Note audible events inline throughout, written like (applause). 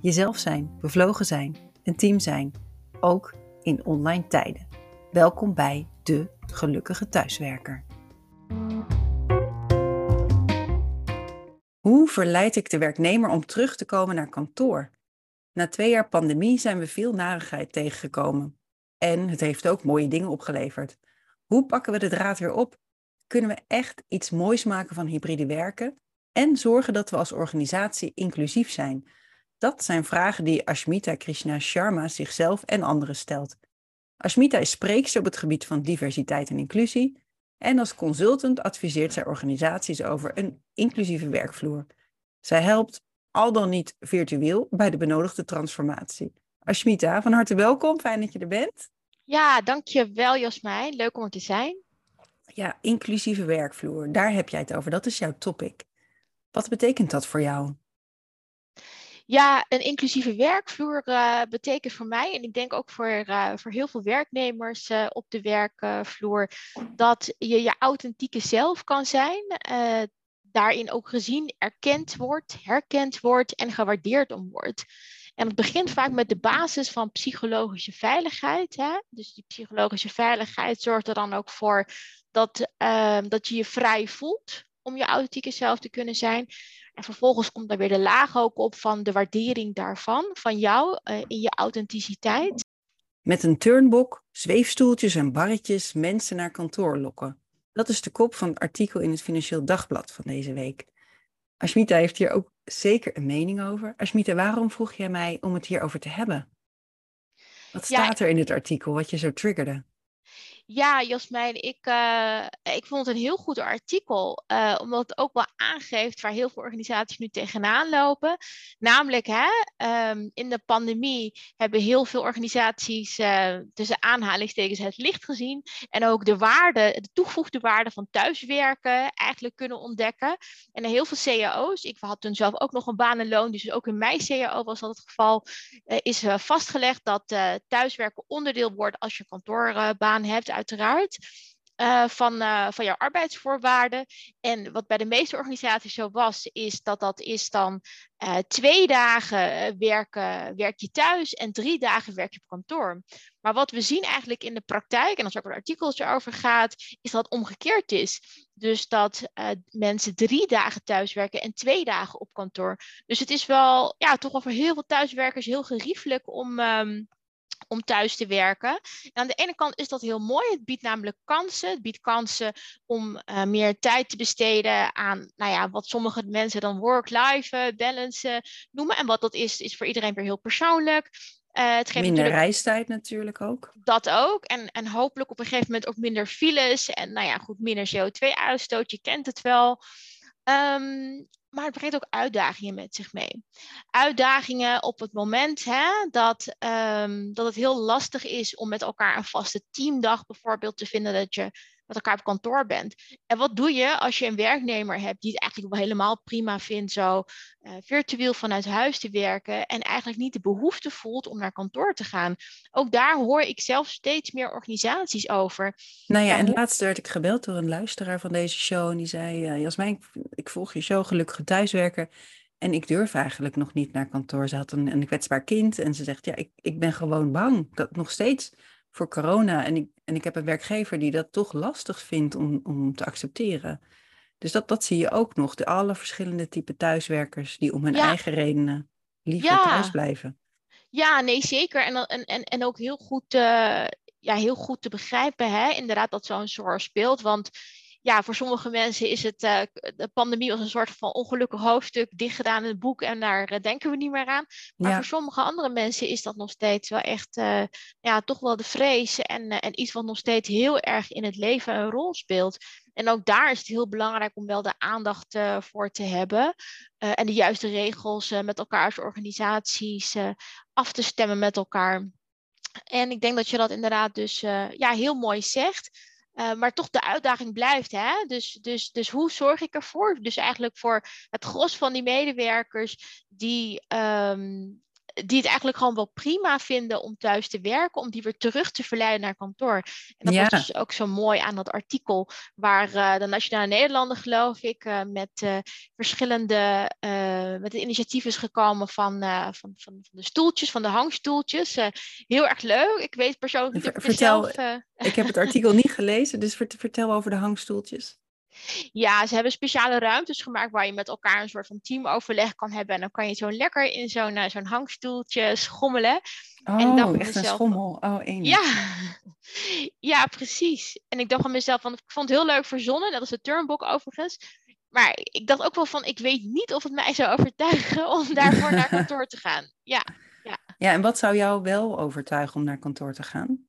jezelf zijn, bevlogen zijn, een team zijn, ook in online tijden. Welkom bij de Gelukkige Thuiswerker. Hoe verleid ik de werknemer om terug te komen naar kantoor? Na twee jaar pandemie zijn we veel narigheid tegengekomen. En het heeft ook mooie dingen opgeleverd. Hoe pakken we de draad weer op? Kunnen we echt iets moois maken van hybride werken? En zorgen dat we als organisatie inclusief zijn, dat zijn vragen die Ashmita Krishna Sharma zichzelf en anderen stelt. Ashmita is spreekster op het gebied van diversiteit en inclusie en als consultant adviseert zij organisaties over een inclusieve werkvloer. Zij helpt, al dan niet virtueel, bij de benodigde transformatie. Ashmita, van harte welkom. Fijn dat je er bent. Ja, dankjewel Jasmijn. Leuk om er te zijn. Ja, inclusieve werkvloer, daar heb jij het over. Dat is jouw topic. Wat betekent dat voor jou? Ja, een inclusieve werkvloer uh, betekent voor mij, en ik denk ook voor, uh, voor heel veel werknemers uh, op de werkvloer, dat je je authentieke zelf kan zijn. daarin ook gezien, erkend wordt, herkend wordt en gewaardeerd om wordt. En het begint vaak met de basis van psychologische veiligheid. Hè? Dus die psychologische veiligheid zorgt er dan ook voor dat, dat je je vrij voelt om je authentieke zelf te kunnen zijn. En vervolgens komt daar weer de laag ook op van de waardering daarvan, van jou uh, in je authenticiteit. Met een turnbok, zweefstoeltjes en barretjes mensen naar kantoor lokken. Dat is de kop van het artikel in het Financieel Dagblad van deze week. Ashmita heeft hier ook zeker een mening over. Ashmita, waarom vroeg jij mij om het hierover te hebben? Wat staat er in het artikel wat je zo triggerde? Ja, Jasmijn, ik, uh, ik vond het een heel goed artikel, uh, omdat het ook wel aangeeft waar heel veel organisaties nu tegenaan lopen. Namelijk, hè, um, in de pandemie hebben heel veel organisaties uh, tussen aanhalingstekens het licht gezien en ook de waarde, de toegevoegde waarde van thuiswerken eigenlijk kunnen ontdekken. En heel veel cao's, ik had toen zelf ook nog een baan en loon, dus ook in mijn cao was dat het geval, is vastgelegd dat thuiswerken onderdeel wordt als je kantoorbaan hebt uiteraard. Uh, van, uh, van jouw arbeidsvoorwaarden. En wat bij de meeste organisaties zo was, is dat dat is dan uh, twee dagen werken, werk je thuis en drie dagen werk je op kantoor. Maar wat we zien eigenlijk in de praktijk, en als er ook een artikel erover gaat, is dat het omgekeerd is. Dus dat mensen drie dagen thuis werken en twee dagen op kantoor. Dus het is wel, ja, toch wel voor heel veel thuiswerkers heel geriefelijk om. Um, om thuis te werken. En aan de ene kant is dat heel mooi. Het biedt namelijk kansen. Het biedt kansen om uh, meer tijd te besteden aan nou ja, wat sommige mensen dan work-life balance noemen. En wat dat is, is voor iedereen weer heel persoonlijk. Uh, het geeft minder reistijd natuurlijk ook. Dat ook. En, en hopelijk op een gegeven moment ook minder files. En nou ja, goed, minder CO2-uitstoot. Je kent het wel. Um, maar het brengt ook uitdagingen met zich mee. Uitdagingen op het moment hè, dat, um, dat het heel lastig is om met elkaar een vaste teamdag bijvoorbeeld te vinden dat je met elkaar op kantoor bent. En wat doe je als je een werknemer hebt die het eigenlijk wel helemaal prima vindt zo uh, virtueel vanuit huis te werken en eigenlijk niet de behoefte voelt om naar kantoor te gaan? Ook daar hoor ik zelf steeds meer organisaties over. Nou ja, en laatst werd ik gebeld door een luisteraar van deze show en die zei, uh, Jasmijn, ik volg je show gelukkig thuiswerken. En ik durf eigenlijk nog niet naar kantoor. Ze had een, een kwetsbaar kind en ze zegt, ja, ik, ik ben gewoon bang dat nog steeds voor corona. En ik, en ik heb een werkgever die dat toch lastig vindt om, om te accepteren. Dus dat, dat zie je ook nog. De alle verschillende type thuiswerkers die om hun eigen redenen liever thuis blijven. Ja, nee, zeker. En, en, en, en ook heel goed, uh, ja, heel goed te begrijpen, hè? inderdaad, dat zo'n zorg speelt. Want ja, voor sommige mensen is het, uh, de pandemie was een soort van ongelukkig hoofdstuk dichtgedaan in het boek en daar uh, denken we niet meer aan. Maar voor sommige andere mensen is dat nog steeds wel echt, uh, ja, toch wel de vrees en, en iets wat nog steeds heel erg in het leven een rol speelt. En ook daar is het heel belangrijk om wel de aandacht voor te hebben. en de juiste regels met elkaar als organisaties af te stemmen met elkaar. En ik denk dat je dat inderdaad dus ja, heel mooi zegt. Uh, maar toch de uitdaging blijft. Hè? Dus, dus, dus hoe zorg ik ervoor? Dus eigenlijk voor het gros van die medewerkers die, um, die het eigenlijk gewoon wel prima vinden om thuis te werken, om die weer terug te verleiden naar kantoor. En dat ja. was dus ook zo mooi aan dat artikel, waar uh, de Nationale Nederlanden, geloof ik, uh, met uh, verschillende met de initiatieven is gekomen van, van, van, van, de stoeltjes, van de hangstoeltjes. heel erg leuk. Ik weet persoonlijk niet. Vertel, ik heb het (laughs) artikel niet gelezen, dus vertel over de hangstoeltjes. Ja, ze hebben speciale ruimtes gemaakt waar je met elkaar een soort van teamoverleg kan hebben. En dan kan je zo lekker in zo'n uh, zo'n hangstoeltje schommelen. Oh, en echt mezelf, een schommel. Oh, één. Ja. (laughs) ja, precies. En ik dacht van mezelf, van, ik vond het heel leuk verzonnen. Dat is de turnboek overigens. Maar ik dacht ook wel van, ik weet niet of het mij zou overtuigen (laughs) om daarvoor naar (laughs) kantoor te gaan. Ja, ja. ja, en wat zou jou wel overtuigen om naar kantoor te gaan?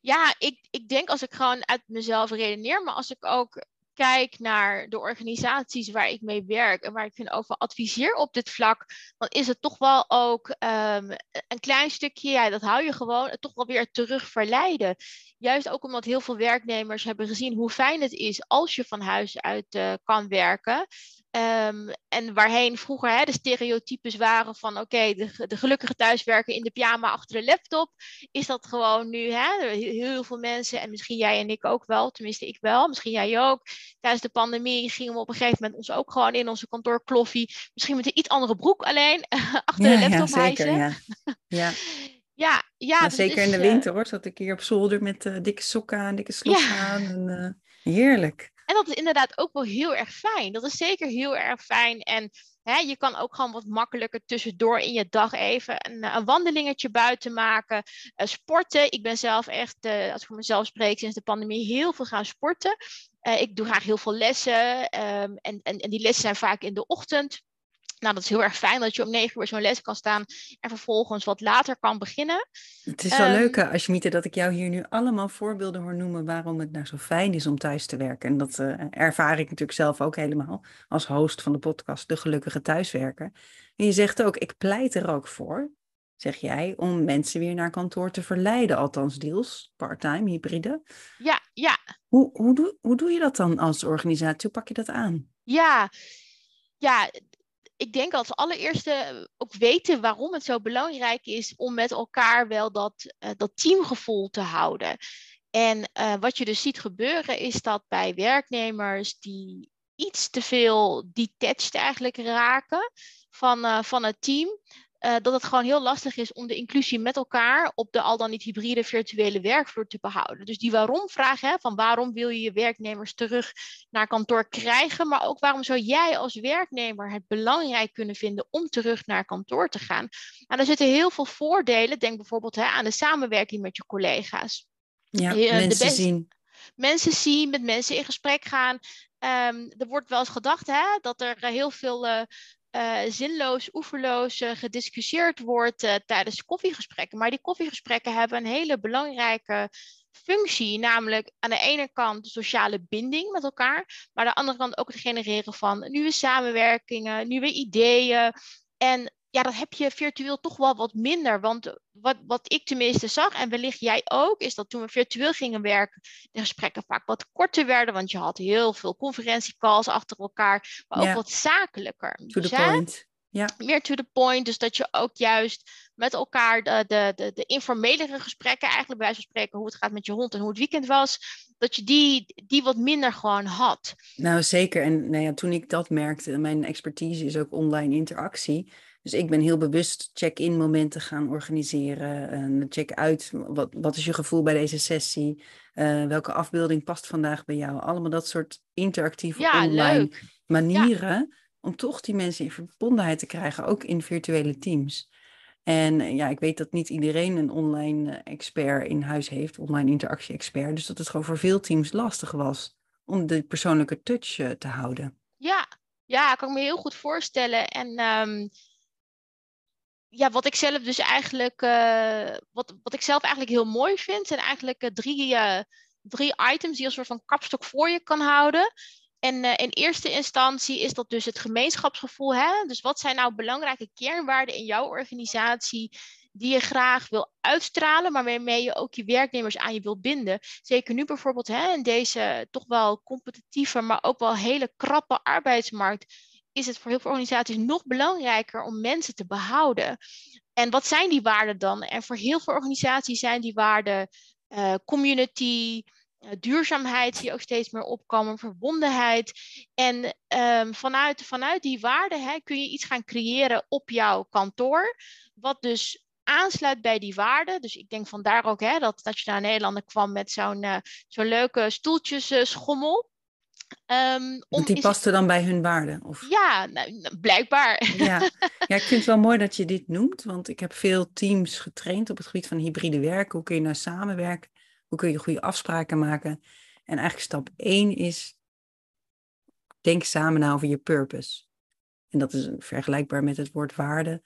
Ja, ik, ik denk als ik gewoon uit mezelf redeneer, maar als ik ook kijk naar de organisaties waar ik mee werk en waar ik hen over adviseer op dit vlak, dan is het toch wel ook um, een klein stukje, ja, dat hou je gewoon, toch wel weer terug verleiden. Juist ook omdat heel veel werknemers hebben gezien hoe fijn het is als je van huis uit uh, kan werken. Um, en waarheen vroeger hè, de stereotypes waren van oké, de, de, gelukkige thuiswerken in de pyjama achter de laptop, is dat gewoon nu hè, heel veel mensen, en misschien jij en ik ook wel, tenminste ik wel, misschien jij ook. Tijdens de pandemie gingen we op een gegeven moment ons ook gewoon in onze kantoorkloffie, misschien met een iets andere broek alleen, (laughs) achter de laptop ja, zeker, (laughs) ja. ja. Ja, ja, dus zeker in de eh, winter hoor. Zat ik hier op zolder met uh, dikke sokken aan, dikke (laughs) sloffen aan. En, uh, heerlijk. En dat is inderdaad ook wel heel erg fijn. Dat is zeker heel erg fijn. En hè, je kan ook gewoon wat makkelijker tussendoor in je dag even een, een wandelingetje buiten maken. Uh, sporten. Ik ben zelf echt, uh, als ik voor mezelf spreek, sinds de pandemie heel veel gaan sporten. Ik doe graag heel veel lessen. Um, en, en, en die lessen zijn vaak in de ochtend. Nou, dat is heel erg fijn dat je om negen uur zo'n les kan staan en vervolgens wat later kan beginnen. Het is wel um, leuk, Ashmita, dat ik jou hier nu allemaal voorbeelden hoor noemen waarom het nou zo fijn is om thuis te werken. En dat uh, ervaar ik natuurlijk zelf ook helemaal als host van de podcast De Gelukkige Thuiswerker. En je zegt ook, ik pleit er ook voor, zeg jij, om mensen weer naar kantoor te verleiden, althans deels, parttime, hybride. Ja, ja. Hoe, hoe, doe, hoe doe je dat dan als organisatie? Hoe pak je dat aan? Ja, ja, ik denk als allereerste ook weten waarom het zo belangrijk is om met elkaar wel dat, uh, dat teamgevoel te houden. En uh, wat je dus ziet gebeuren is dat bij werknemers die iets te veel detached eigenlijk raken van, van het team, uh, dat het gewoon heel lastig is om de inclusie met elkaar op de al dan niet hybride virtuele werkvloer te behouden. Dus die waarom-vraag, hè, van waarom wil je je werknemers terug naar kantoor krijgen, maar ook waarom zou jij als werknemer het belangrijk kunnen vinden om terug naar kantoor te gaan? Nou, er zitten heel veel voordelen. Denk bijvoorbeeld hè, aan de samenwerking met je collega's. Ja, uh, mensen zien. Mensen zien, met mensen in gesprek gaan. Um, er wordt wel eens gedacht hè, dat er heel veel uh, uh, zinloos, oeverloos uh, gediscussieerd wordt uh, tijdens koffiegesprekken. Maar die koffiegesprekken hebben een hele belangrijke functie, namelijk aan de ene kant de sociale binding met elkaar, maar aan de andere kant ook het genereren van nieuwe samenwerkingen, nieuwe ideeën. En ja, dat heb je virtueel toch wel wat minder. Want wat, wat ik tenminste zag, en wellicht jij ook, is dat toen we virtueel gingen werken, de gesprekken vaak wat korter werden. Want je had heel veel conferentiecalls achter elkaar, maar ook wat zakelijker. To the point. Ja. Meer to the point. Dus dat je ook juist met elkaar de, de, de, de informelere gesprekken, eigenlijk bij wijze van spreken hoe het gaat met je hond en hoe het weekend was, dat je die, die wat minder gewoon had. Nou zeker. En nou ja, toen ik dat merkte, mijn expertise is ook online interactie. Dus ik ben heel bewust check-in momenten gaan organiseren. En check uit, wat, wat is je gevoel bij deze sessie? Uh, welke afbeelding past vandaag bij jou? Allemaal dat soort interactieve ja, online leuk. manieren. Ja. Om toch die mensen in verbondenheid te krijgen, ook in virtuele teams. En ja, ik weet dat niet iedereen een online expert in huis heeft, online interactie-expert. Dus dat het gewoon voor veel teams lastig was om de persoonlijke touch te houden. Ja, ja, kan ik me heel goed voorstellen. En um, ja, wat ik zelf dus eigenlijk, uh, wat, wat ik zelf eigenlijk heel mooi vind, zijn eigenlijk uh, drie, uh, drie items die als soort van kapstok voor je kan houden. En in eerste instantie is dat dus het gemeenschapsgevoel. Hè? Dus wat zijn nou belangrijke kernwaarden in jouw organisatie die je graag wil uitstralen, maar waarmee je ook je werknemers aan je wilt binden. Zeker nu bijvoorbeeld hè, in deze toch wel competitieve, maar ook wel hele krappe arbeidsmarkt, is het voor heel veel organisaties nog belangrijker om mensen te behouden. En wat zijn die waarden dan? En voor heel veel organisaties zijn die waarden uh, community, uh, duurzaamheid je ook steeds meer opkomen, verbondenheid. En um, vanuit, vanuit die waarden kun je iets gaan creëren op jouw kantoor, wat dus aansluit bij die waarden. Dus ik denk vandaar ook hè, dat Nationale Nederlanden kwam met zo'n zo'n leuke stoeltjesschommel. Um, Want die paste dan bij hun waarden? Of? Ja, nou, blijkbaar. Ja. (laughs) ja, ik vind het wel mooi dat je dit noemt, want ik heb veel teams getraind op het gebied van hybride werken. Hoe kun je nou samenwerken? Hoe kun je goede afspraken maken? En eigenlijk stap één is, denk samen na over je purpose. En dat is vergelijkbaar met het woord waarde.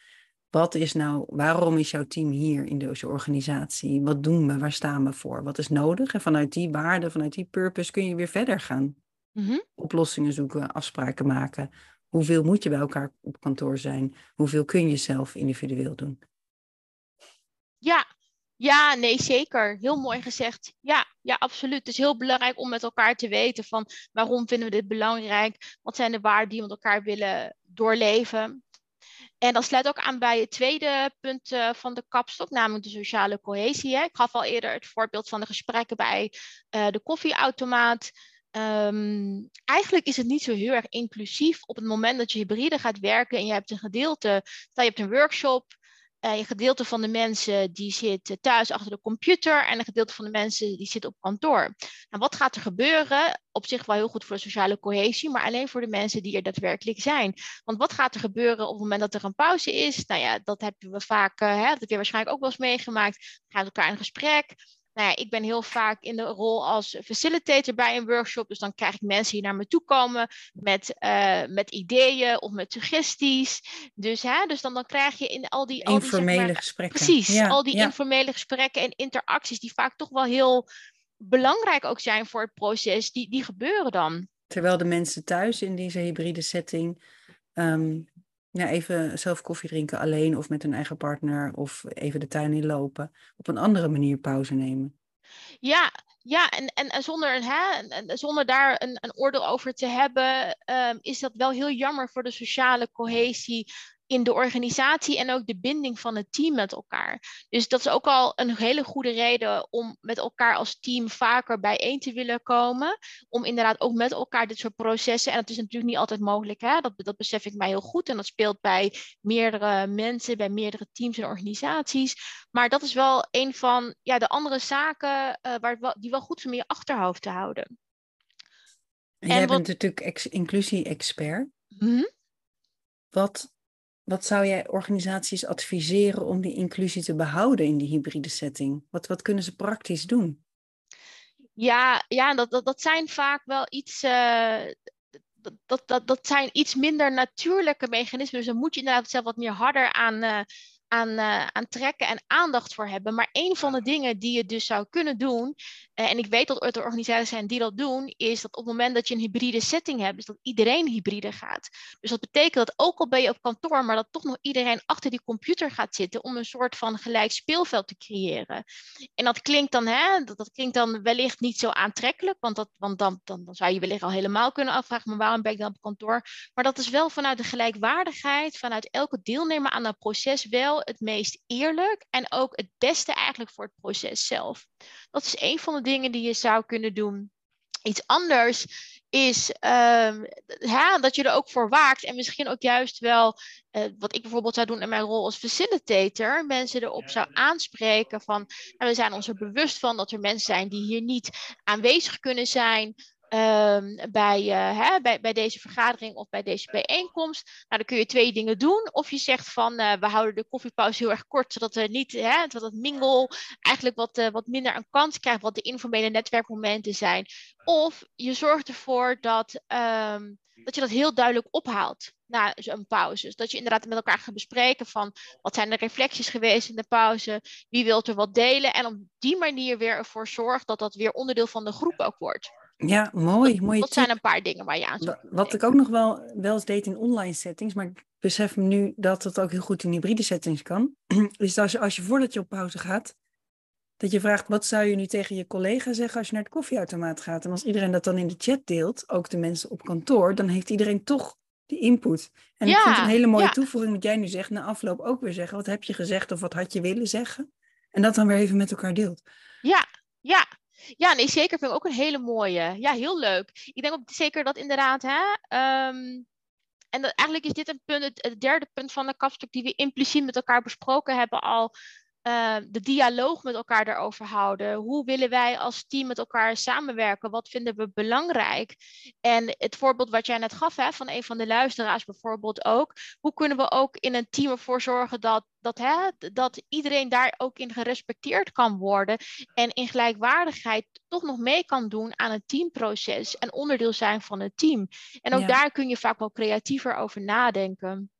Wat is nou, waarom is jouw team hier in deze organisatie? Wat doen we? Waar staan we voor? Wat is nodig? En vanuit die waarde, vanuit die purpose kun je weer verder gaan. Mm-hmm. Oplossingen zoeken, afspraken maken. Hoeveel moet je bij elkaar op kantoor zijn? Hoeveel kun je zelf individueel doen? Ja, ja, nee, zeker. Heel mooi gezegd. Ja, ja, absoluut. Het is heel belangrijk om met elkaar te weten van waarom vinden we dit belangrijk? Wat zijn de waarden die we met elkaar willen doorleven? En dat sluit ook aan bij het tweede punt uh, van de kapstok, namelijk de sociale cohesie. Hè. Ik gaf al eerder het voorbeeld van de gesprekken bij uh, de koffieautomaat. Um, eigenlijk is het niet zo heel erg inclusief op het moment dat je hybride gaat werken en je hebt een gedeelte, je hebt een workshop, uh, een gedeelte van de mensen die zit thuis achter de computer en een gedeelte van de mensen die zit op kantoor. Nou, wat gaat er gebeuren? Op zich wel heel goed voor de sociale cohesie, maar alleen voor de mensen die er daadwerkelijk zijn. Want wat gaat er gebeuren op het moment dat er een pauze is? Nou ja, dat hebben we vaak, uh, hè, dat heb je waarschijnlijk ook wel eens meegemaakt. We gaan elkaar in gesprek nou ja, ik ben heel vaak in de rol als facilitator bij een workshop. Dus dan krijg ik mensen die naar me toe komen met, uh, met ideeën of met suggesties. Dus, hè, dus dan, dan krijg je in al die... Al informele die, zeg maar, gesprekken. Precies, al die informele gesprekken en interacties die vaak toch wel heel belangrijk ook zijn voor het proces, die, die gebeuren dan. Terwijl de mensen thuis in deze hybride setting um, ja, even zelf koffie drinken alleen of met hun eigen partner of even de tuin in lopen. Op een andere manier pauze nemen. Ja, ja en, en, en zonder, hè, zonder daar een, een oordeel over te hebben, um, is dat wel heel jammer voor de sociale cohesie in de organisatie en ook de binding van het team met elkaar. Dus dat is ook al een hele goede reden om met elkaar als team vaker bijeen te willen komen. Om inderdaad ook met elkaar dit soort processen, en dat is natuurlijk niet altijd mogelijk, hè? Dat, dat besef ik mij heel goed. En dat speelt bij meerdere mensen, bij meerdere teams en organisaties. Maar dat is wel een van ja, de andere zaken uh, waar, die wel goed zijn om je achterhoofd te houden. En jij wat... bent natuurlijk inclusie-expert. Mm Wat wat zou jij organisaties adviseren om die inclusie te behouden in die hybride setting? Wat, wat kunnen ze praktisch doen? Ja, ja dat, dat, dat zijn vaak wel iets. Uh, dat, dat, dat zijn iets minder natuurlijke mechanismen. Dus dan moet je inderdaad zelf wat meer harder aan, uh, aan, uh, trekken en aandacht voor hebben. Maar een van de dingen die je dus zou kunnen doen, uh, en ik weet dat er organisaties zijn die dat doen, is dat op het moment dat je een hybride setting hebt, is dat iedereen hybride gaat. Dus dat betekent dat ook al ben je op kantoor, maar dat toch nog iedereen achter die computer gaat zitten om een soort van gelijk speelveld te creëren. En dat klinkt dan, hè, dat, dat klinkt dan wellicht niet zo aantrekkelijk, want, dat, want dan, dan, dan zou je wellicht al helemaal kunnen afvragen, maar waarom ben ik dan op kantoor? Maar dat is wel vanuit de gelijkwaardigheid, vanuit elke deelnemer aan dat proces wel het meest eerlijk en ook het beste eigenlijk voor het proces zelf. Dat is een van de dingen die je zou kunnen doen. Iets anders is um, ja, dat je er ook voor waakt en misschien ook juist wel, uh, wat ik bijvoorbeeld zou doen in mijn rol als facilitator, mensen erop zou aanspreken van, en we zijn ons er bewust van dat er mensen zijn die hier niet aanwezig kunnen zijn. Ehm, bij, uh, hè, bij, bij deze vergadering of bij deze bijeenkomst. Nou, dan kun je twee dingen doen. Of je zegt van uh, we houden de koffiepauze heel erg kort, zodat er niet, hè, het mingle eigenlijk wat, uh, wat minder een kans krijgt, wat de informele netwerkmomenten zijn. Of je zorgt ervoor dat, um, dat je dat heel duidelijk ophaalt na een pauze. Dus dat je inderdaad met elkaar gaat bespreken van wat zijn de reflecties geweest in de pauze, wie wil er wat delen en op die manier weer ervoor zorgt dat dat weer onderdeel van de groep ook wordt. Ja, mooi. mooi dat zijn een paar dingen waar je aan zou Wat ik ook nog wel, wel eens deed in online settings, maar ik besef nu dat het ook heel goed in hybride settings kan, (clears throat) is als je, als je voordat je op pauze gaat, dat je vraagt, wat zou je nu tegen je collega zeggen als je naar het koffieautomaat gaat? En als iedereen dat dan in de chat deelt, ook de mensen op kantoor, dan heeft iedereen toch die input. En ja, ik vind het een hele mooie toevoeging wat jij nu zegt, na afloop ook weer zeggen, wat heb je gezegd of wat had je willen zeggen? En dat dan weer even met elkaar deelt. Ja, ja. Ja, nee, zeker vind ik ook een hele mooie. Ja, heel leuk. Ik denk ook zeker dat inderdaad, hè, um, en dat, eigenlijk is dit een punt, het, het, derde punt van de kapstuk die we impliciet met elkaar besproken hebben al, uh, de dialoog met elkaar daarover houden. Hoe willen wij als team met elkaar samenwerken? Wat vinden we belangrijk? En het voorbeeld wat jij net gaf hè, van een van de luisteraars bijvoorbeeld ook. Hoe kunnen we ook in een team ervoor zorgen dat, dat, hè, dat iedereen daar ook in gerespecteerd kan worden en in gelijkwaardigheid toch nog mee kan doen aan het teamproces en onderdeel zijn van het team. En ook daar kun je vaak wel creatiever over nadenken.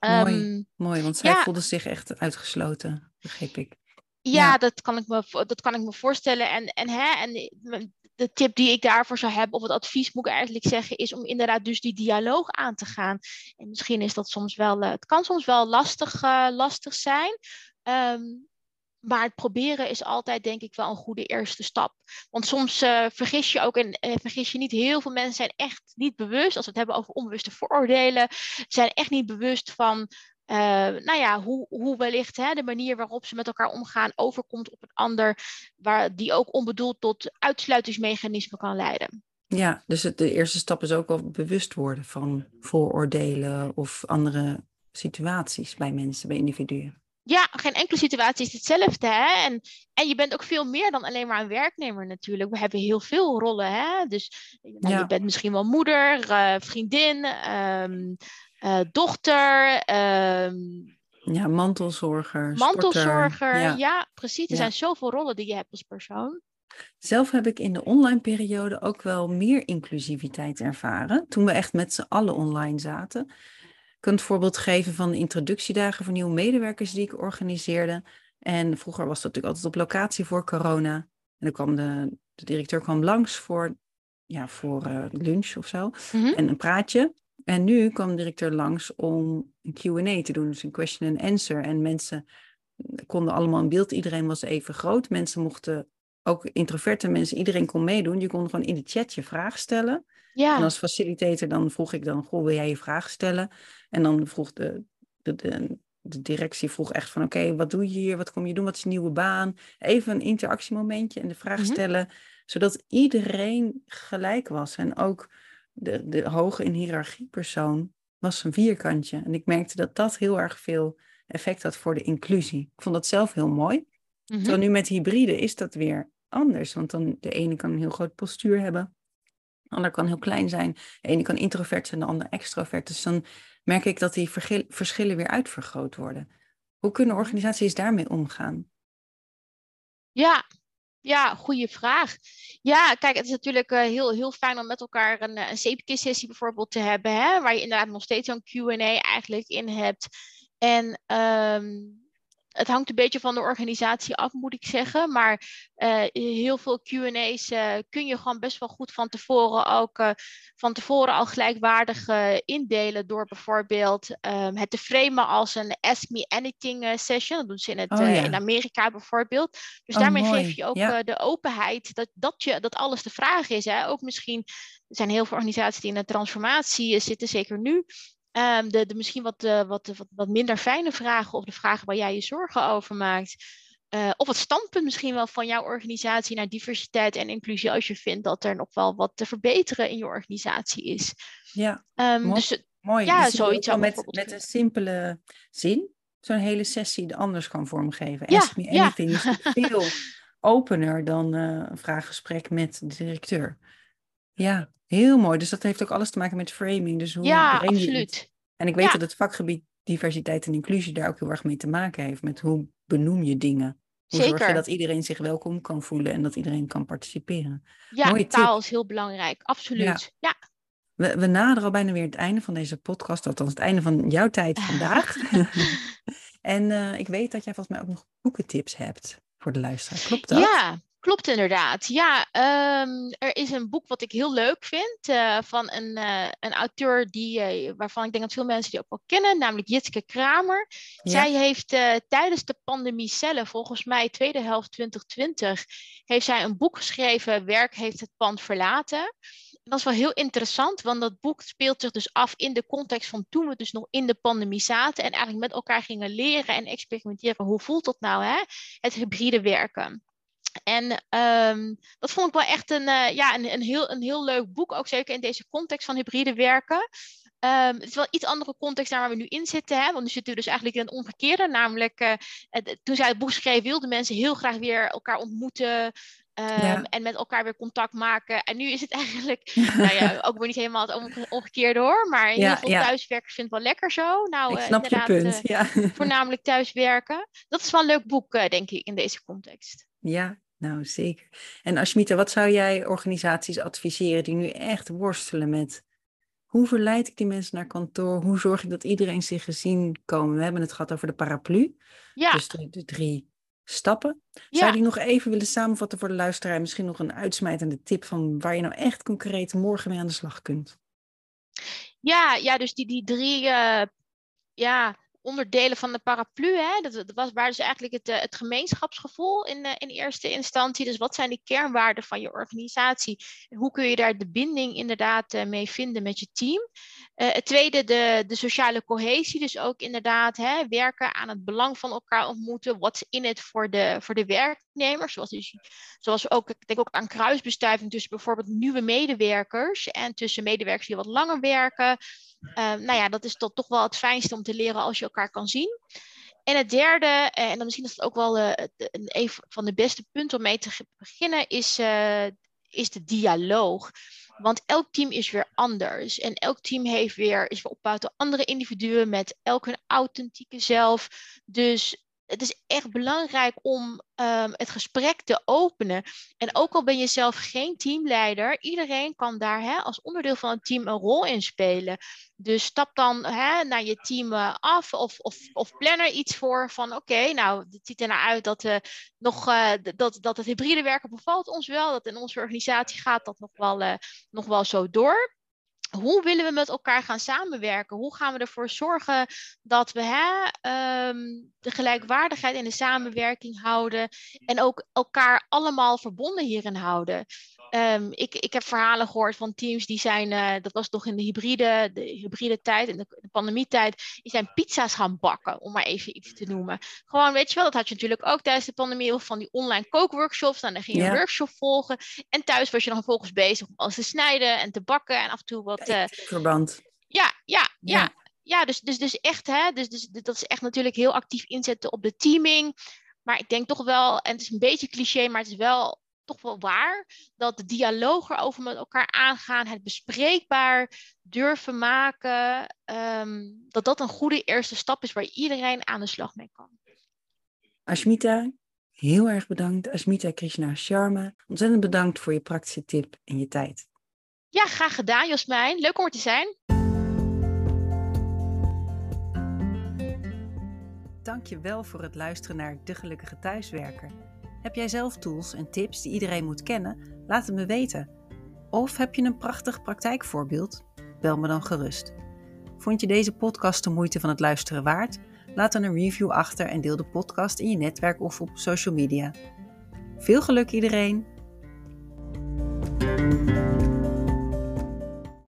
Mooi, um, mooi want zij ja, voelde zich echt uitgesloten, begreep ik. Ja, ja, Dat, kan ik me, dat kan ik me voorstellen. En, en, hè, en de tip die ik daarvoor zou hebben, of het advies moet ik eigenlijk zeggen, is om inderdaad dus die dialoog aan te gaan. En misschien is dat soms wel, uh, het kan soms wel lastig, uh, lastig zijn. Um, maar het proberen is altijd, denk ik, wel een goede eerste stap. Want soms uh, vergis je ook, en uh, vergis je niet, heel veel mensen zijn echt niet bewust, als we het hebben over onbewuste vooroordelen, zijn echt niet bewust van, uh, nou ja, hoe, hoe wellicht hè, de manier waarop ze met elkaar omgaan overkomt op een ander, waar die ook onbedoeld tot uitsluitingsmechanismen kan leiden. Ja, dus het, de eerste stap is ook wel bewust worden van vooroordelen of andere situaties bij mensen, bij individuen ja, geen enkele situatie is hetzelfde. Hè? En, en je bent ook veel meer dan alleen maar een werknemer natuurlijk. We hebben heel veel rollen. Hè? Dus nou, ja. je bent misschien wel moeder, uh, vriendin, um, uh, dochter. Um, ja, mantelzorger. Mantelzorger, ja. ja. precies. Er ja. zijn zoveel rollen die je hebt als persoon. Zelf heb ik in de online periode ook wel meer inclusiviteit ervaren. Toen we echt met z'n allen online zaten kan het voorbeeld geven van de introductiedagen voor nieuwe medewerkers die ik organiseerde. En vroeger was dat natuurlijk altijd op locatie voor corona. En dan kwam de, de directeur kwam langs voor, ja, voor uh, lunch of zo. Mm-hmm. En een praatje. En nu kwam de directeur langs om een Q&A te doen, dus een question and answer. En mensen konden allemaal in beeld, iedereen was even groot. Mensen mochten, ook introverte mensen, iedereen kon meedoen. Je kon gewoon in de chat je vraag stellen. Ja. En als facilitator dan vroeg ik dan, goh, wil jij je vraag stellen? En dan vroeg de, de, de, de directie vroeg echt van, oké, wat doe je hier? Wat kom je doen? Wat is je nieuwe baan? Even een interactiemomentje en de vraag mm-hmm. stellen, zodat iedereen gelijk was. En ook de, de hoge in hiërarchie persoon was een vierkantje. En ik merkte dat dat heel erg veel effect had voor de inclusie. Ik vond dat zelf heel mooi. Mm-hmm. Terwijl nu met hybride is dat weer anders. Want dan de ene kan een heel groot postuur hebben. De ander kan heel klein zijn. De ene kan introvert zijn, de ander extrovert. Dus dan merk ik dat die verschillen weer uitvergroot worden. Hoe kunnen organisaties daarmee omgaan? Ja, ja, goede vraag. Ja, kijk, het is natuurlijk uh, heel, heel fijn om met elkaar een, een CPK-sessie bijvoorbeeld te hebben, hè, waar je inderdaad nog steeds zo'n Q&A eigenlijk in hebt. En um, het hangt een beetje van de organisatie af, moet ik zeggen. Maar uh, heel veel QA's uh, kun je gewoon best wel goed van tevoren ook uh, van tevoren al gelijkwaardig indelen. Door bijvoorbeeld um, het te framen als een Ask Me Anything session. Dat doen ze in, het, oh, ja. in Amerika bijvoorbeeld. Dus oh, daarmee mooi. geef je ook ja. de openheid dat, dat, je, dat alles de vraag is. Hè? Ook misschien er zijn heel veel organisaties die in de transformatie zitten, zeker nu. Um, de, de, misschien wat, uh, wat, wat, wat, minder fijne vragen of de vragen waar jij je zorgen over maakt. Uh, of het standpunt misschien wel van jouw organisatie naar diversiteit en inclusie als je vindt dat er nog wel wat te verbeteren in je organisatie is. Ja, um, mooi. Dus, mooi. Ja, dus zoiets met, met een simpele zin zo'n hele sessie anders kan vormgeven. Ja, Ask me anything ja. is (laughs) veel opener dan uh, een vraaggesprek met de directeur. Ja, heel mooi. Dus dat heeft ook alles te maken met framing. Dus hoe Ja, absoluut. En ik weet Ja. dat het vakgebied diversiteit en inclusie daar ook heel erg mee te maken heeft. Met hoe benoem je dingen? Hoe zorg je Zeker. dat iedereen zich welkom kan voelen en dat iedereen kan participeren? Ja, Mooie taal tip. is heel belangrijk. Absoluut. Ja. We, we naderen al bijna weer het einde van deze podcast, althans het einde van jouw tijd (laughs) vandaag. (laughs) en eh, ik weet dat jij volgens mij ook nog boekentips hebt voor de luisteraar. Klopt dat? Ja, klopt inderdaad. Ja, ehm, er is een boek wat ik heel leuk vind eh, van een, eh, een auteur die, eh, waarvan ik denk dat veel mensen die ook wel kennen, namelijk Jitske Kramer. Ja. Zij heeft tijdens de pandemie zelf, volgens mij tweede helft 2020, heeft zij een boek geschreven, Werk heeft het pand verlaten. En dat is wel heel interessant, want dat boek speelt zich dus af in de context van toen we dus nog in de pandemie zaten en eigenlijk met elkaar gingen leren en experimenteren. Hoe voelt dat nou, hè? Het hybride werken. En ehm, dat vond ik wel echt een, eh, ja, een, een, heel, een heel leuk boek, ook zeker in deze context van hybride werken. Ehm, het is wel iets andere context dan waar we nu in zitten. Hè? Want nu zitten we dus eigenlijk in het omgekeerde. Namelijk, eh, toen zij het boek schreef, wilden mensen heel graag weer elkaar ontmoeten. ehm, Ja. En met elkaar weer contact maken. En nu is het (laughs) eigenlijk, (laughs) nou ja, ook weer niet helemaal het omge- omgekeerde hoor. Maar heel Ja, veel ja. thuiswerkers vinden het wel lekker zo. Nou, ik eh, snap je inderdaad, punt. (laughs) voornamelijk thuiswerken. Dat is wel een leuk boek, denk ik, in deze context. ja, nou zeker. En Ashmita, wat zou jij organisaties adviseren die nu echt worstelen met hoe verleid ik die mensen naar kantoor? Hoe zorg ik dat iedereen zich gezien komen? We hebben het gehad over de paraplu. Ja, Dus de, de drie stappen. Zou je die nog even willen samenvatten voor de luisteraar? Misschien nog een uitsmijtende tip van waar je nou echt concreet morgen mee aan de slag kunt. Ja, ja, dus die, die drie eh, ja, onderdelen van de paraplu, hè, dat, was, waren dus eigenlijk het, eh, het gemeenschapsgevoel in, eh, in eerste instantie. Dus wat zijn de kernwaarden van je organisatie? Hoe kun je daar de binding inderdaad eh, mee vinden met je team? Het tweede, de, de sociale cohesie. Dus ook inderdaad hè, werken aan het belang van elkaar ontmoeten. What's in it voor de, voor de werknemers? Zoals, dus, zoals ook, ik denk ook aan kruisbestuiving tussen bijvoorbeeld nieuwe medewerkers en tussen medewerkers die wat langer werken. Uh, nou ja, dat is toch, wel het fijnste om te leren als je elkaar kan zien. En het derde, uh, en dan misschien is het ook wel uh, een van de beste punten om mee te beginnen, is, uh, is de dialoog. Want elk team is weer anders. En elk team heeft weer, is weer opgebouwd door andere individuen met elk hun authentieke zelf. Dus het is echt belangrijk om um, het gesprek te openen. En ook al ben je zelf geen teamleider, iedereen kan daar hè, als onderdeel van het team een rol in spelen. Dus stap dan hè, naar je team uh, af of, of, of plan er iets voor van oké, nou het ziet er nou uit dat, uh, nog, uh, dat, dat het hybride werken bevalt ons wel. Dat in onze organisatie gaat dat nog wel, nog wel zo door hoe willen we met elkaar gaan samenwerken? Hoe gaan we ervoor zorgen dat we hè, um, de gelijkwaardigheid in de samenwerking houden en ook elkaar allemaal verbonden hierin houden? Um, ik, ik heb verhalen gehoord van teams die zijn, uh, dat was nog in de hybride, de hybride tijd, in de, de pandemietijd, die zijn pizza's gaan bakken, om maar even iets te noemen. Gewoon, weet je wel, dat had je natuurlijk ook tijdens de pandemie, of van die online kookworkshops, dan ging je Ja. een workshop volgen. En thuis was je dan vervolgens bezig om alles te snijden en te bakken en af en toe wat... uh, verband. ja, ja, ja. Ja. Ja, dus, dus, dus echt, hè, dus, dus dat is echt natuurlijk heel actief inzetten op de teaming. Maar ik denk toch wel, en het is een beetje cliché, maar het is wel toch wel waar, dat de dialoog erover met elkaar aangaan, het bespreekbaar durven maken, um, dat dat een goede eerste stap is waar iedereen aan de slag mee kan. Ashmita, heel erg bedankt. Ashmita Krishna Sharma, ontzettend bedankt voor je praktische tip en je tijd. Ja, graag gedaan Josmijn. Leuk om er te zijn. Dank je wel voor het luisteren naar De Gelukkige Thuiswerker. Heb jij zelf tools en tips die iedereen moet kennen? Laat het me weten. Of heb je een prachtig praktijkvoorbeeld? Bel me dan gerust. Vond je deze podcast de moeite van het luisteren waard? Laat dan een review achter en deel de podcast in je netwerk of op social media. Veel geluk iedereen!